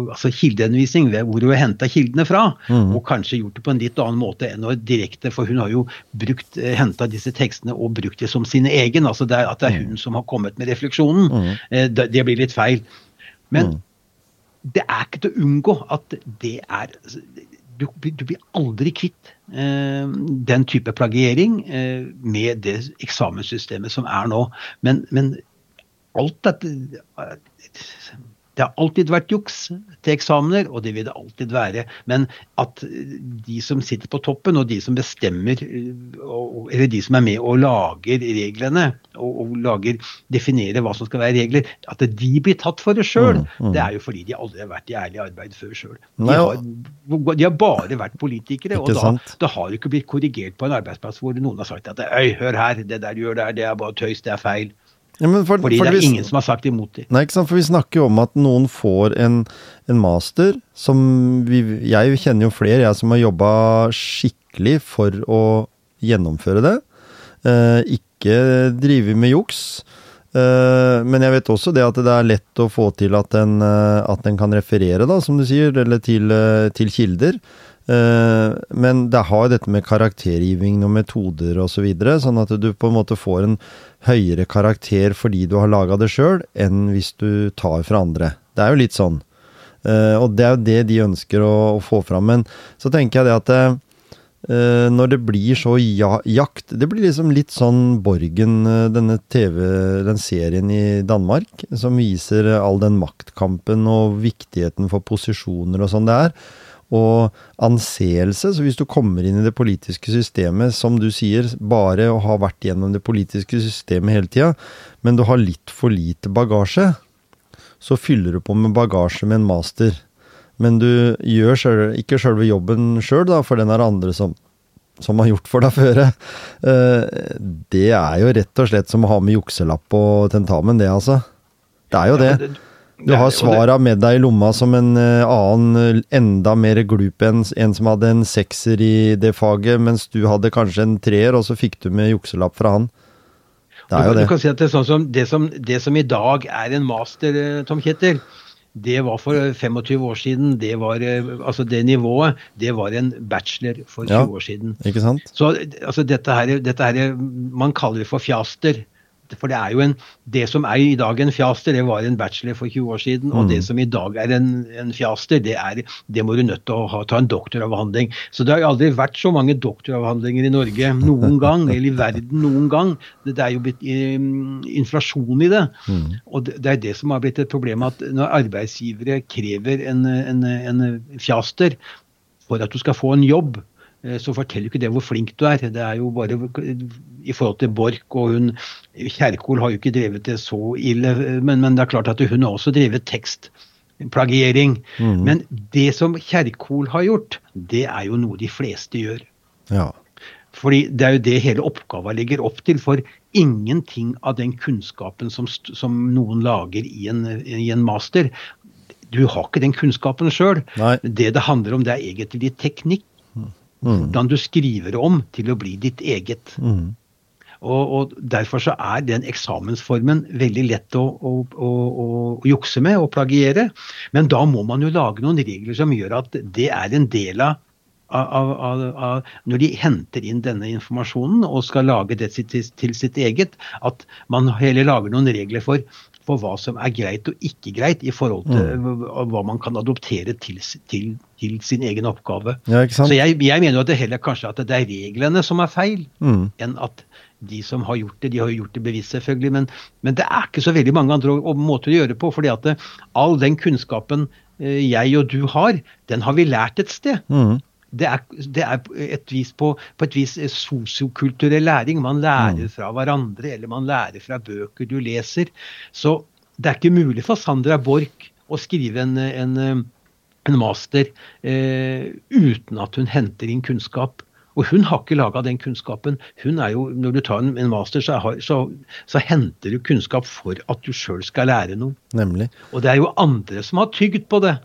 altså kildehenvisning ved hvor hun har henta kildene fra. Mm. Og kanskje gjort det på en litt annen måte enn å direkte, for hun har jo brukt, eh, henta disse tekstene og brukt det som sine egen. altså det er, At det er hun som har kommet med refleksjonen. Mm. Eh, det, det blir litt feil. Men Mhm. Det er ikke til å unngå at det er Du, du blir aldri kvitt eh, den type plagiering eh, med det eksamenssystemet som er nå. Men, men alt dette Det har alltid vært juks til eksamener, og det vil det alltid være. Men at de som sitter på toppen, og de som bestemmer, eh, eller de som er med og lager reglene, og, og lager, definerer hva som skal være regler, at de blir tatt for det sjøl, Mm, mm. det er jo fordi de aldri har vært i ærlig arbeid før sjøl. De, de har bare vært politikere, og da, da har det ikke blitt korrigert på en arbeidsplass hvor noen har sagt at Øy, hør her, det der du gjør der, det er bare tøys, det er feil. ja, for, Fordi for det er vi- ingen som har sagt imot det. Nei, ikke sant, for vi snakker jo om at noen får en, en master som vi, Jeg kjenner jo flere, jeg som har jobba skikkelig for å gjennomføre det. Eh, ikke drive med juks. Eh, men jeg vet også det at det er lett å få til at en, eh, at en kan referere, da, som du sier, eller til, eh, til kilder. Men det har jo dette med karaktergivning og metoder osv., så videre, sånn at du på en måte får en høyere karakter fordi du har laga det sjøl, enn hvis du tar fra andre. Det er jo litt sånn. Og det er jo det de ønsker å, å få fram. Men så tenker jeg det at når det blir så ja, jakt Det blir liksom litt sånn Borgen, eh, denne TV, den serien i Danmark, som viser all den maktkampen og viktigheten for posisjoner og sånn det er. Og anseelse. Så hvis du kommer inn i det politiske systemet, som du sier, bare å ha vært gjennom det politiske systemet hele tida, men du har litt for lite bagasje, så fyller du på med bagasje med en master. Men du gjør selv, ikke sjølve jobben sjøl, selv, for den er det andre som, som har gjort for deg før. Eh, Det er jo rett og slett som å ha med jukselapp på tentamen, det, altså. Det er jo det. Du har svara med deg i lomma som en eh, annen, eh, enda mer glup enn en som hadde en sekser i det faget, mens du hadde kanskje en treer, og så fikk du med jukselapp fra han. Det er jo det. Du kan si at det, er sånn som, det, som, det som i dag er en master, Tom Kjetil, det var for eh, 25 år siden. Det var, eh, altså det nivået, det var en bachelor for 20 Ja. år siden. Ikke sant? Så altså dette her, dette her, Man kaller det for fjaster. For det er jo en, det som er i dag en fjaster, det var en bachelor for 20 år siden. Og det som i dag er en, en fjaster, det, er, det må du nødt til å ha, ta en doktoravhandling. Så det har aldri vært så mange doktoravhandlinger i Norge noen gang, eller i verden noen gang. Det, det er jo blitt um, inflasjon i det. Mm. Og det, det, er det som har blitt et problem, at når arbeidsgivere krever en, en, en fjaster for at du skal få en jobb, så forteller ikke det hvor flink du er. Det er jo bare i forhold til Borch og hun Kjerkol har jo ikke drevet det så ille, men, men det er klart at hun har også drevet tekstplagiering. Mm. Men det som Kjerkol har gjort, det er jo noe de fleste gjør. Ja. Fordi det er jo det hele oppgava legger opp til. For ingenting av den kunnskapen som, som noen lager i en, i en master, du har ikke den kunnskapen sjøl. Det det handler om, det er egentlig teknikk. Mm. Hvordan du skriver om til å bli ditt eget. Mm. Og, og, Derfor så er den eksamensformen veldig lett å, å, å, å, jukse med og plagiere. Men da må man jo lage noen regler som gjør at det er en del av, av, av, av Når de henter inn denne informasjonen og skal lage det til, til sitt eget, at man heller lager noen regler for på hva som er greit og ikke greit i forhold til mm. hva man kan adoptere til, til, til sin egen oppgave. Ja, Så jeg, jeg, mener jo at det heller kanskje at det er reglene som er feil, mm. enn at de som har gjort det, de har gjort det bevisst, selvfølgelig. Men, men, det er ikke så veldig mange andre måter å gjøre det på. fordi at det, all den kunnskapen eh, jeg og du har, den har vi lært et sted. Mm det er, det er et vis på, på, et vis sosiokulturell læring. Man lærer mm. fra hverandre, eller man lærer fra bøker du leser. Så det er ikke mulig for Sandra Borch å skrive en, en, en master eh, uten at hun henter inn kunnskap. Og hun har ikke laga den kunnskapen. Hun er jo, Når du tar en, en master, så, har, så, så, henter du kunnskap for at du sjøl skal lære noe. Nemlig. Og det er jo andre som har tygd på det.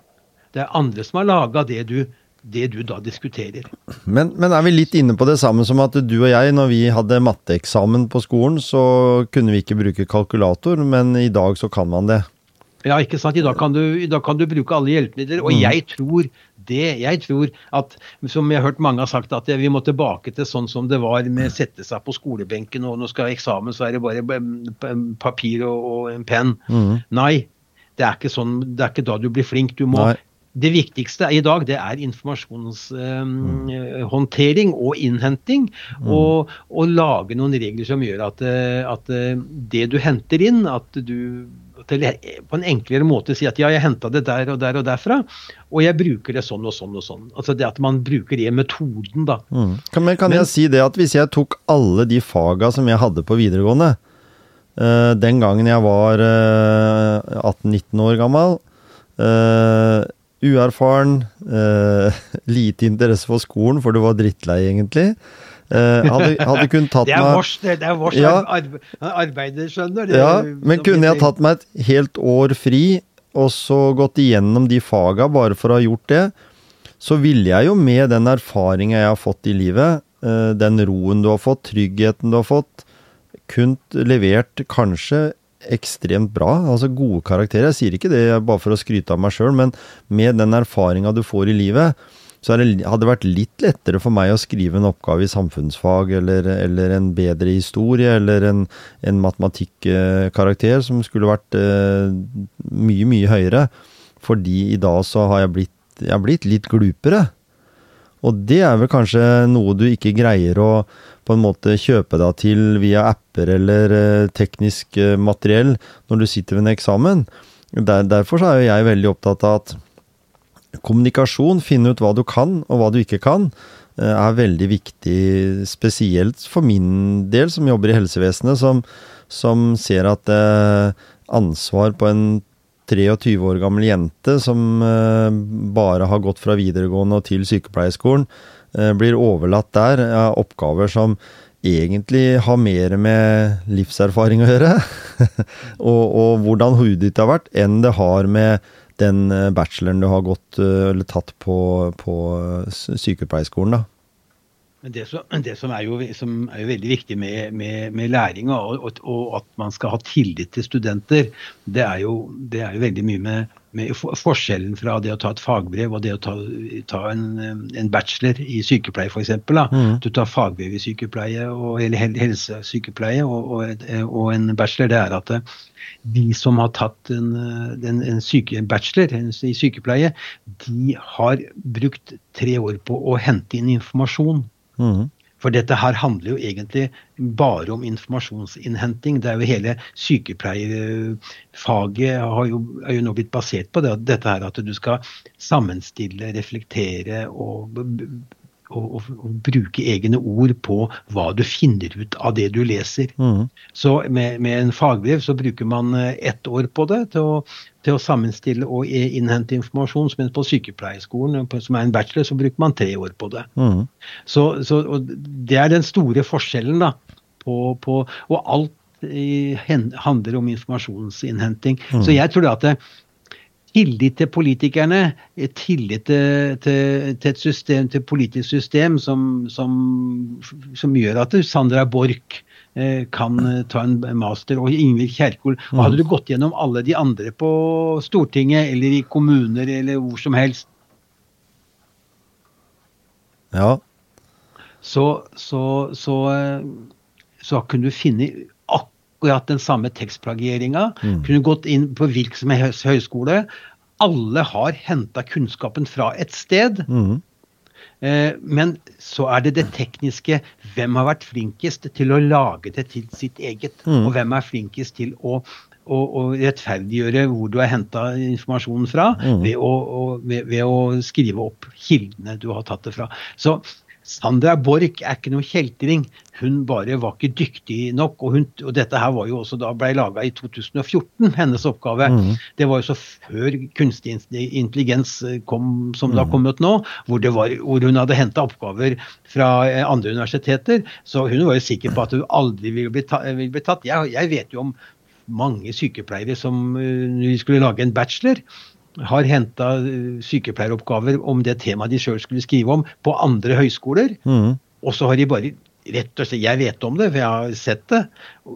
Det er andre som har laga det du det du da diskuterer. Men, men, er vi litt inne på det samme som at du og jeg, når vi hadde matteeksamen på skolen, så kunne vi ikke bruke kalkulator, men i dag så kan man det? Ja, ikke sant. I dag kan du, dag kan du bruke alle hjelpemidler. Og mm. jeg tror det. Jeg tror at, som jeg har hørt mange har sagt, at vi må tilbake til sånn som det var med å sette seg på skolebenken, og nå skal eksamen, så er det bare papir og, og en penn. Mm. Nei, det er, sånn, det er ikke da du blir flink. Du må Nei det viktigste i dag det er informasjonshåndtering eh, og innhenting. Mm. Og, og, lage noen regler som gjør at, eh, at, eh, det du henter inn, at du på en enklere måte si at ja, jeg henta det der og der og derfra, og jeg bruker det sånn og sånn og sånn. Altså det at man bruker det metoden, da. Mm. Kan, men kan men, jeg si det at hvis jeg tok alle de faga som jeg hadde på videregående, uh, den gangen jeg var uh, 18-19 år gammel uh, uerfaren, eh, lite interesse for skolen, for du var drittlei, egentlig. Eh, hadde, hadde kun tatt det er vårs, det, er vårs ja, arbeider, skjønner du. Ja, men kunne jeg tatt meg et helt år fri, og så gått igjennom de faga bare for å ha gjort det, så ville jeg jo med den erfaringa jeg har fått i livet, eh, den roen du har fått, tryggheten du har fått, kun levert kanskje ekstremt bra. Altså gode karakterer. Jeg sier ikke det bare for å skryte av meg sjøl, men med den erfaringa du får i livet, så det, hadde det vært litt lettere for meg å skrive en oppgave i samfunnsfag, eller, eller en bedre historie, eller en, en matematikkarakter som skulle vært eh, mye, mye høyere. Fordi i dag så har jeg blitt, jeg har blitt litt glupere. Og det er vel kanskje noe du ikke greier å på en måte kjøpe deg til via apper eller eh, teknisk eh, materiell når du sitter ved en eksamen. Der, derfor er jeg veldig opptatt av at kommunikasjon, finne ut hva du kan og hva du ikke kan, eh, er veldig viktig. Spesielt for min del, som jobber i helsevesenet, som, som ser at ansvar på en 23 år gammel jente som bare har gått fra videregående og til sykepleierskolen, blir overlatt der er oppgaver som egentlig har mer med livserfaring å gjøre, og, og, hvordan hodet ditt har vært, enn det har med den eh, bacheloren du har gått eh, eller tatt på, på sykepleierskolen. da. Men det, som, det som, er jo, som, er jo, veldig viktig med, med, med læring, og, og, og, at man skal ha tillit til studenter, det er jo, det er jo veldig mye med, med, forskjellen fra det å ta et fagbrev og det å ta, ta en, en, bachelor i sykepleie, f.eks. Mm. Du tar fagbrev i sykepleie og, eller helsesykepleie og, og, en bachelor. Det er at de som har tatt en, en, en, syke, bachelor i sykepleie, de har brukt tre år på å hente inn informasjon Mm. For dette her handler jo egentlig bare om informasjonsinnhenting. Det er jo Hele sykepleierfaget jo, er jo nå blitt basert på det, dette her at du skal sammenstille, reflektere og å, bruke egne ord på hva du finner ut av det du leser. Mm. Så med, med, en fagbrev så bruker man eh, ett år på det til å, til å sammenstille og innhente informasjon. Mens på sykepleierskolen, som er en bachelor, så bruker man tre år på det. Mm. Så, så Det er den store forskjellen. da, på, på og alt handler om informasjonsinnhenting. Mm. Så jeg tror at det, tillit til politikerne, tillit til, til, til, et system, til politisk system som, som, som gjør at Sandra Borch eh, kan eh, ta en master, og Ingvild Kjerkol. Og hadde du gått gjennom alle de andre på Stortinget eller i kommuner eller hvor som helst Ja. Så, så, så, eh, så kunne du finne akkurat den samme tekstplagieringa. Mm. Kunne gått inn på virksomhet høyskole. Alle har henta kunnskapen fra et sted. Mm. Eh, men så er det det tekniske. Hvem har vært flinkest til å lage det til sitt eget? Mm. Og hvem er flinkest til å, å, å rettferdiggjøre hvor du har henta informasjonen fra, mm. ved, å, å, ved, ved, å, skrive opp kildene du har tatt det fra. Så Sandra Borch er ikke noe kjeltring. Hun bare var ikke dyktig nok. Og, hun, og dette her var jo også da ble laga i 2014, hennes oppgave. Mm. Det var jo så før kunstig intelligens kom som mm. det har kommet nå, hvor, var, hvor hun hadde henta oppgaver fra eh, andre universiteter. Så hun var jo sikker på at hun aldri ville bli, ta, ville bli tatt. Jeg, jeg, vet jo om mange sykepleiere som uh, skulle lage en bachelor har henta eh, sykepleieroppgaver om det temaet de sjøl skulle skrive om, på andre høyskoler. Mm. Og så har de bare rett og slett, Jeg vet om det, for jeg har sett det.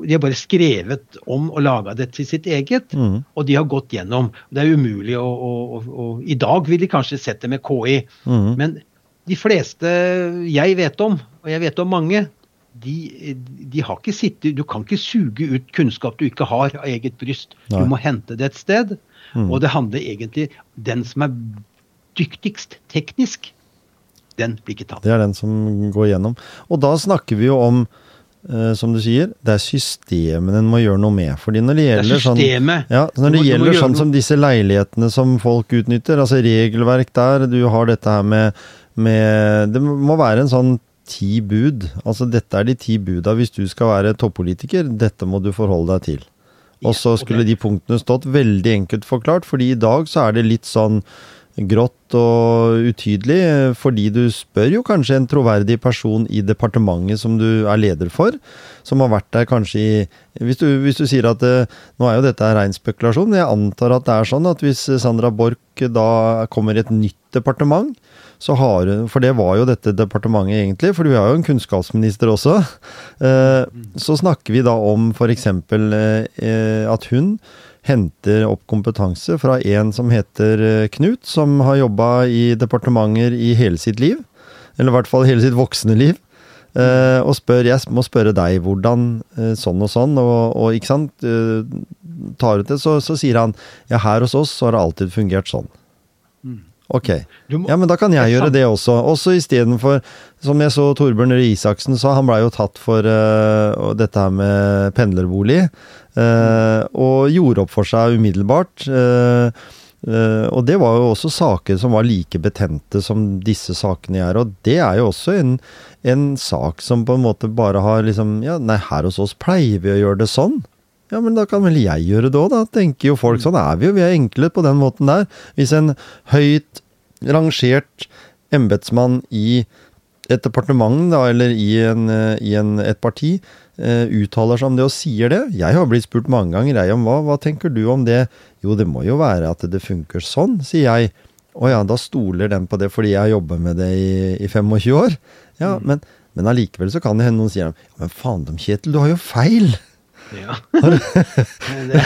De har bare skrevet om og laga det til sitt eget. Mm. Og de har gått gjennom. Det er umulig å, å, å, å, I dag ville de kanskje sett det med KI. Mm. Men de fleste jeg vet om, og jeg vet om mange, de, de, har ikke sittet Du kan ikke suge ut kunnskap du ikke har av eget bryst. Nei. Du må hente det et sted. Mm. Og det handler egentlig Den som er dyktigst teknisk, den blir ikke tatt. Det er den som går gjennom. Og da snakker vi jo om eh, som du sier, det er systemet en må gjøre noe med. Fordi når det gjelder det sånn, ja, når det gjelder sånn som disse leilighetene som folk utnytter, altså regelverk der, du har dette her med, med Det må være en sånn ti bud. Altså dette er de ti buda hvis du skal være toppolitiker. Dette må du forholde deg til. Og så skulle de punktene stått veldig enkelt forklart, fordi i dag så er det litt sånn grått og utydelig, fordi du spør jo kanskje en troverdig person i departementet som du er leder for, som har vært der kanskje i Hvis du, hvis du sier at eh, Nå er jo dette rein spekulasjon, men jeg antar at det er sånn at hvis Sandra Borch da kommer i et nytt departement, har For det var jo dette departementet egentlig, for vi har jo en kunnskapsminister også. Eh, så snakker vi da om f.eks. Eh, at hun henter opp kompetanse fra en som heter eh, Knut, som har jobba i departementer i hele sitt liv. Eller i hvert fall hele sitt voksne liv. Og spør, jeg må spørre deg hvordan sånn og sånn, og, og ikke sant. Tar ut det, så, så, sier han ja, her hos oss så har det alltid fungert sånn. Ok. Ja, men da kan jeg gjøre det også. Også istedenfor Som jeg så Torbjørn Røe Isaksen sa, han blei jo tatt for uh, dette her med pendlerbolig. Uh, og gjorde opp for seg umiddelbart. Uh, og det var jo også saker som var like betente som disse sakene er. Og det er jo også en, en sak som på en måte bare har liksom Ja, nei, her hos oss pleier vi å gjøre det sånn. Ja, men da kan vel jeg gjøre det òg, da, tenker jo folk. Sånn er vi jo, vi er enkle på den måten der. Hvis en høyt rangert embetsmann i et departement, da, eller i, en, i en, et parti, uh, uttaler seg om det og sier det. Jeg har blitt spurt mange ganger jeg om hva, hva tenker du om det? Jo, det må jo være at det funker sånn, sier jeg. Å ja, da stoler den på det fordi jeg har jobbet med det i, i 25 år. Ja, men, men allikevel så kan det hende noen sier ja, men faen dem, Kjetil, du har jo feil! Ja. det,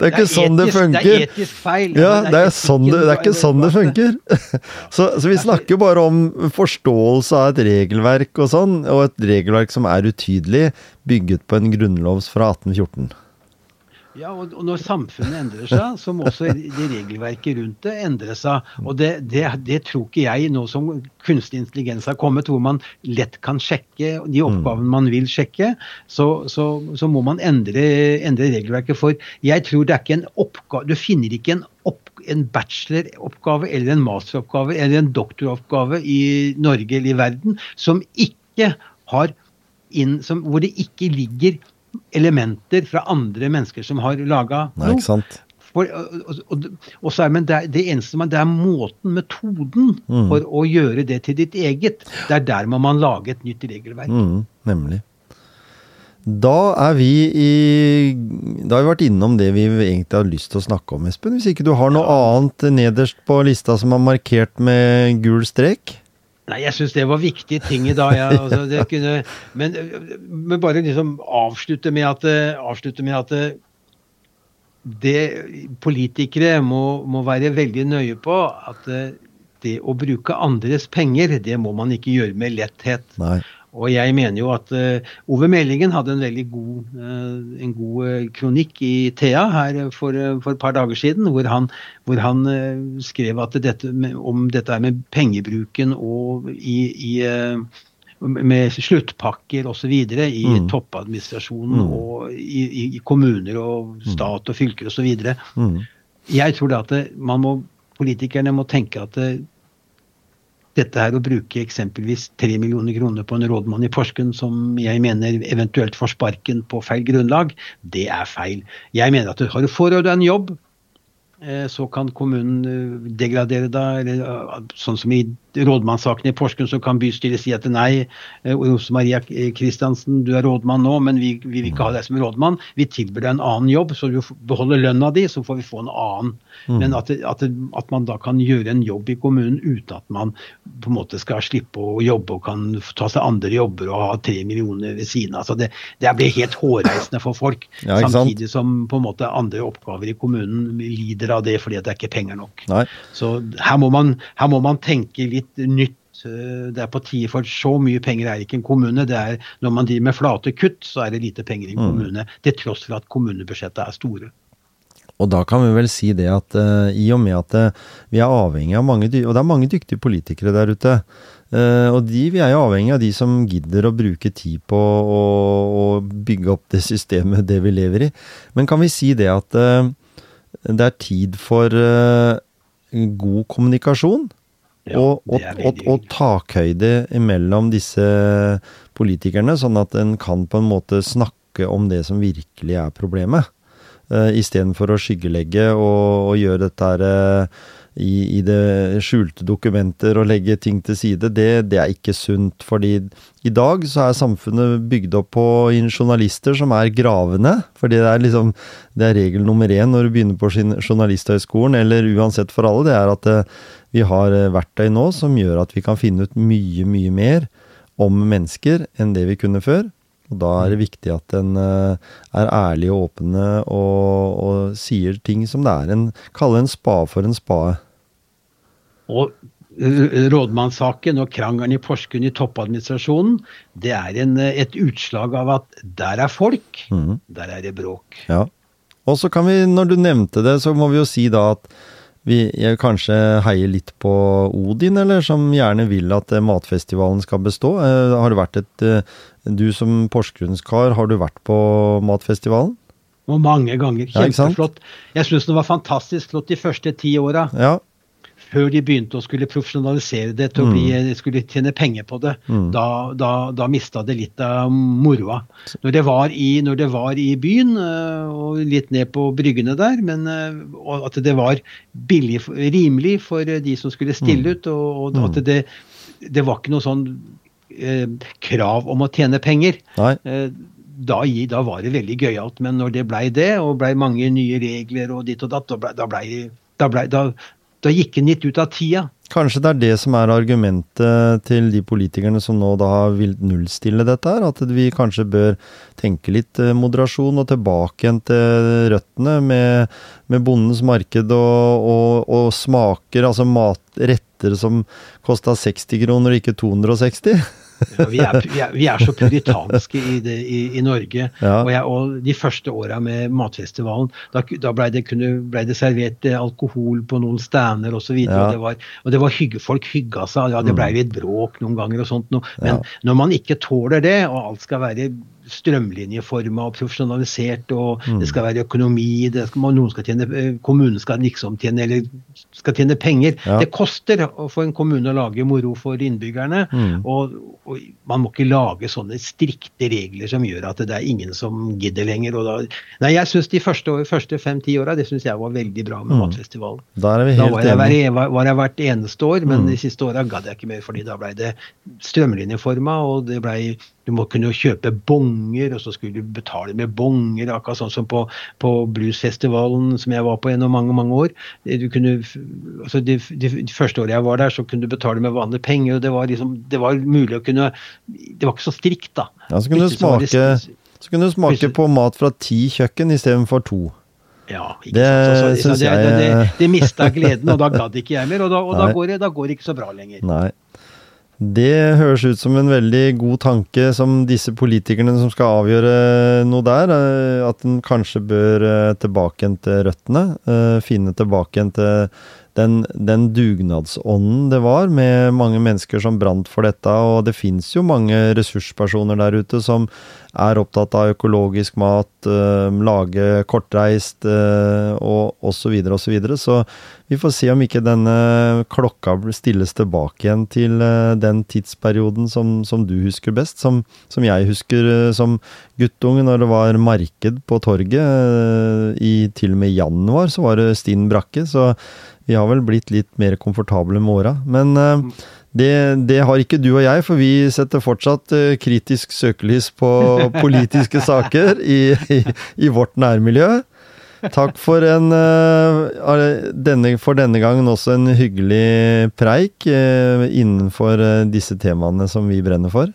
er ikke sånn det funker. Det er etisk feil. Ja, det er, sånn det, det er ikke sånn det funker. Så, så vi snakker bare om forståelse av et regelverk og sånn, og et regelverk som er utydelig, bygget på en grunnlovs fra 1814. Ja, og, når samfunnet endrer seg, så må også det regelverket rundt det endre seg. Og det, det, det, tror ikke jeg, nå som kunstig intelligens har kommet, hvor man lett kan sjekke de mm. oppgavene man vil sjekke, så, så, så må man endre, endre, regelverket. For jeg tror det er ikke en oppgave Du finner ikke en, opp, en bacheloroppgave eller en masteroppgave eller en doktoroppgave i Norge eller i verden som ikke har inn, som, hvor det ikke ligger elementer fra andre mennesker som har laga noe. For, og, og, og, så er, men det, det eneste man, det er måten, metoden, mm. for å gjøre det til ditt eget. Det er der må man lage et nytt regelverk. Mm, nemlig. Da er vi i Da har vi vært innom det vi egentlig har lyst til å snakke om, Espen. Hvis ikke du har noe annet nederst på lista som er markert med gul strek? Nei, jeg syns det var viktige ting i dag. Ja. Altså, kunne, men, men, bare liksom avslutte med at, avslutte med at det, politikere må, må, være veldig nøye på at det å bruke andres penger, det må man ikke gjøre med letthet. Nei. Og jeg mener jo at uh, Ove Meldingen hadde en veldig god, uh, en god uh, kronikk i Thea her for, for, et par dager siden, hvor han, hvor han skrev at dette om dette med pengebruken og i, i med sluttpakker osv. i mm. toppadministrasjonen mm. og i, i, kommuner og mm. stat og fylker osv. Mm. Jeg tror da at man må, politikerne må tenke at dette her å bruke eksempelvis 3 millioner kroner på en rådmann i Porsgrunn som jeg mener eventuelt får sparken på feil grunnlag, det er feil. Jeg mener at har du får deg en jobb, så kan kommunen eh, degradere deg, eller sånn som i rådmannssaken i Porsgrunn så kan bystyret si at nei, eh, Rose Maria Kristiansen, du er rådmann nå, men vi, vi, vil ikke ha deg som rådmann. Vi tilbyr deg en annen jobb, så du beholder lønna di, så får vi få en annen. Mm. Men at, at, at, man da kan gjøre en jobb i kommunen uten at man på en måte skal slippe å jobbe og kan ta seg andre jobber og ha tre millioner ved siden av. Altså det, det blir helt hårreisende for folk. Ja, samtidig som på en måte andre oppgaver i kommunen lider av det fordi det er ikke penger nok. Nei. Så her må, man, her må man tenke litt litt nytt. Eh, det er på tide, for så mye penger er ikke en kommune. det er Når man driver med flate kutt, så er det lite penger i en mm. kommune. Mm. Til tross for at kommunebudsjettet er store. Og da kan vi vel si det at uh, i og med at uh, vi er avhengig av mange Og det er mange dyktige politikere der ute. Uh, og de, vi er jo avhengig av de som gidder å bruke tid på å, å bygge opp det systemet, det vi lever i. Men kan vi si det at det er tid for god kommunikasjon? Ja, og, og, og, og, takhøyde mellom disse politikerne, sånn at en kan på en måte snakke om det som virkelig er problemet. Uh, Istedenfor å skyggelegge og, og gjøre dette her uh, i, i, det skjulte dokumenter og legge ting til side, det, det, er ikke sunt. Fordi i dag så er samfunnet bygd opp på journalister som er gravende. Fordi det er liksom det er regel nummer én når du begynner på journalisthøgskolen, eller uansett for alle, det er at det, vi har eh, verktøy nå som gjør at vi kan finne ut mye, mye mer om mennesker enn det vi kunne før. Og da er det viktig at en eh, er ærlig og åpne og, og sier ting som det er. En, kaller en spade for en spade. Og rådmannssaken og krangelen i Porsgrunn i toppadministrasjonen, det er en, et utslag av at der er folk, mm. der er det bråk. Ja. Og så kan vi, når du nevnte det, så må vi jo si da at vi kanskje heier litt på Odin, eller som gjerne vil at eh, matfestivalen skal bestå. Eh, har det vært et eh, Du som porsgrunnskar, har du vært på matfestivalen? Og mange ganger. Kjempeflott. Ja, jeg syns den var fantastisk flott de første ti åra. Ja, før de begynte å skulle profesjonalisere det til å bli, mm. skulle tjene penger på det, mm. da, da, da mista det litt av moroa. Når det var i, det var i byen, øh, og litt ned på bryggene der, men øh, at det var billig, rimelig for de som skulle stille mm. ut, og, og at mm. det, det var ikke noe sånn eh, krav om å tjene penger. Eh, da, da, var det veldig gøyalt, men når det blei det, og blei mange nye regler og ditt og datt, da blei ble, da ble, da, da gikk en litt ut av tida. Kanskje det er det som er argumentet til de politikerne som nå da har villet nullstille dette her? At vi kanskje bør tenke litt eh, moderasjon og tilbake igjen til røttene med, med bondens marked og, og, og smaker, altså matretter som kosta 60 kroner og ikke 260? Ja, vi, er, vi, er, vi, er, så puritanske i, det, i, i Norge. Ja. Og, jeg, og, de første åra med Matfestivalen, da, da blei det, ble det, servert eh, alkohol på noen stander osv. Ja. og, det var, og det var hygge, folk hygga seg. Ja, det blei mm. litt bråk noen ganger og sånt. Men ja. når man ikke tåler det, og alt skal være strømlinjeforma og profesjonalisert, og mm. det skal være økonomi, det skal, noen skal tjene, eh, kommunen skal liksom tjene, eller skal tjene penger. Ja. Det koster for en kommune å lage moro for innbyggerne. Mm. Og, og, man må ikke lage sånne strikte regler som gjør at det er ingen som gidder lenger. Da, nei, jeg syns de første, første fem-ti åra det synes jeg var veldig bra med mm. Matfestivalen. Da, da var, jeg hver, var, var jeg hvert eneste år, men mm. de siste åra gadd jeg ikke mer, fordi da blei det strømlinjeforma, og det blei du må kunne kjøpe bonger, og så skulle du betale med bonger, akkurat sånn som på, på bluesfestivalen som jeg var på gjennom mange mange år. Du kunne, altså de, de, første året jeg var der, så kunne du betale med vanlige penger. og Det var, liksom, det var mulig å kunne Det var ikke så strikt, da. Ja, Så kunne du smake, så kunne du smake på mat fra ti kjøkken istedenfor to. Ja, det sant. Så, så, det, jeg... det, det, det mista gleden, og da gadd ikke jeg mer. Og, da, og da, går det, da går det ikke så bra lenger. Nei. Det høres ut som en veldig god tanke som disse politikerne som skal avgjøre noe der, eh, at en kanskje bør eh, tilbake igjen til røttene. Eh, finne tilbake igjen til den, den, dugnadsånden det var, med mange mennesker som brant for dette. Og det fins jo mange ressurspersoner der ute som er opptatt av økologisk mat, øh, lage kortreist øh, og osv. Så, videre, og så, videre. så vi får se om ikke denne klokka stilles tilbake igjen til øh, den tidsperioden som, som du husker best. Som, som jeg husker som guttunge, når det var marked på torget. I til og med januar så var det stinn brakke. så vi har vel blitt litt mer komfortable med åra. Men uh, det, det, har ikke du og jeg, for vi setter fortsatt uh, kritisk søkelys på politiske saker i, i, i, vårt nærmiljø. Takk for, en, uh, denne, for denne gangen også en hyggelig preik innenfor disse temaene som vi brenner for.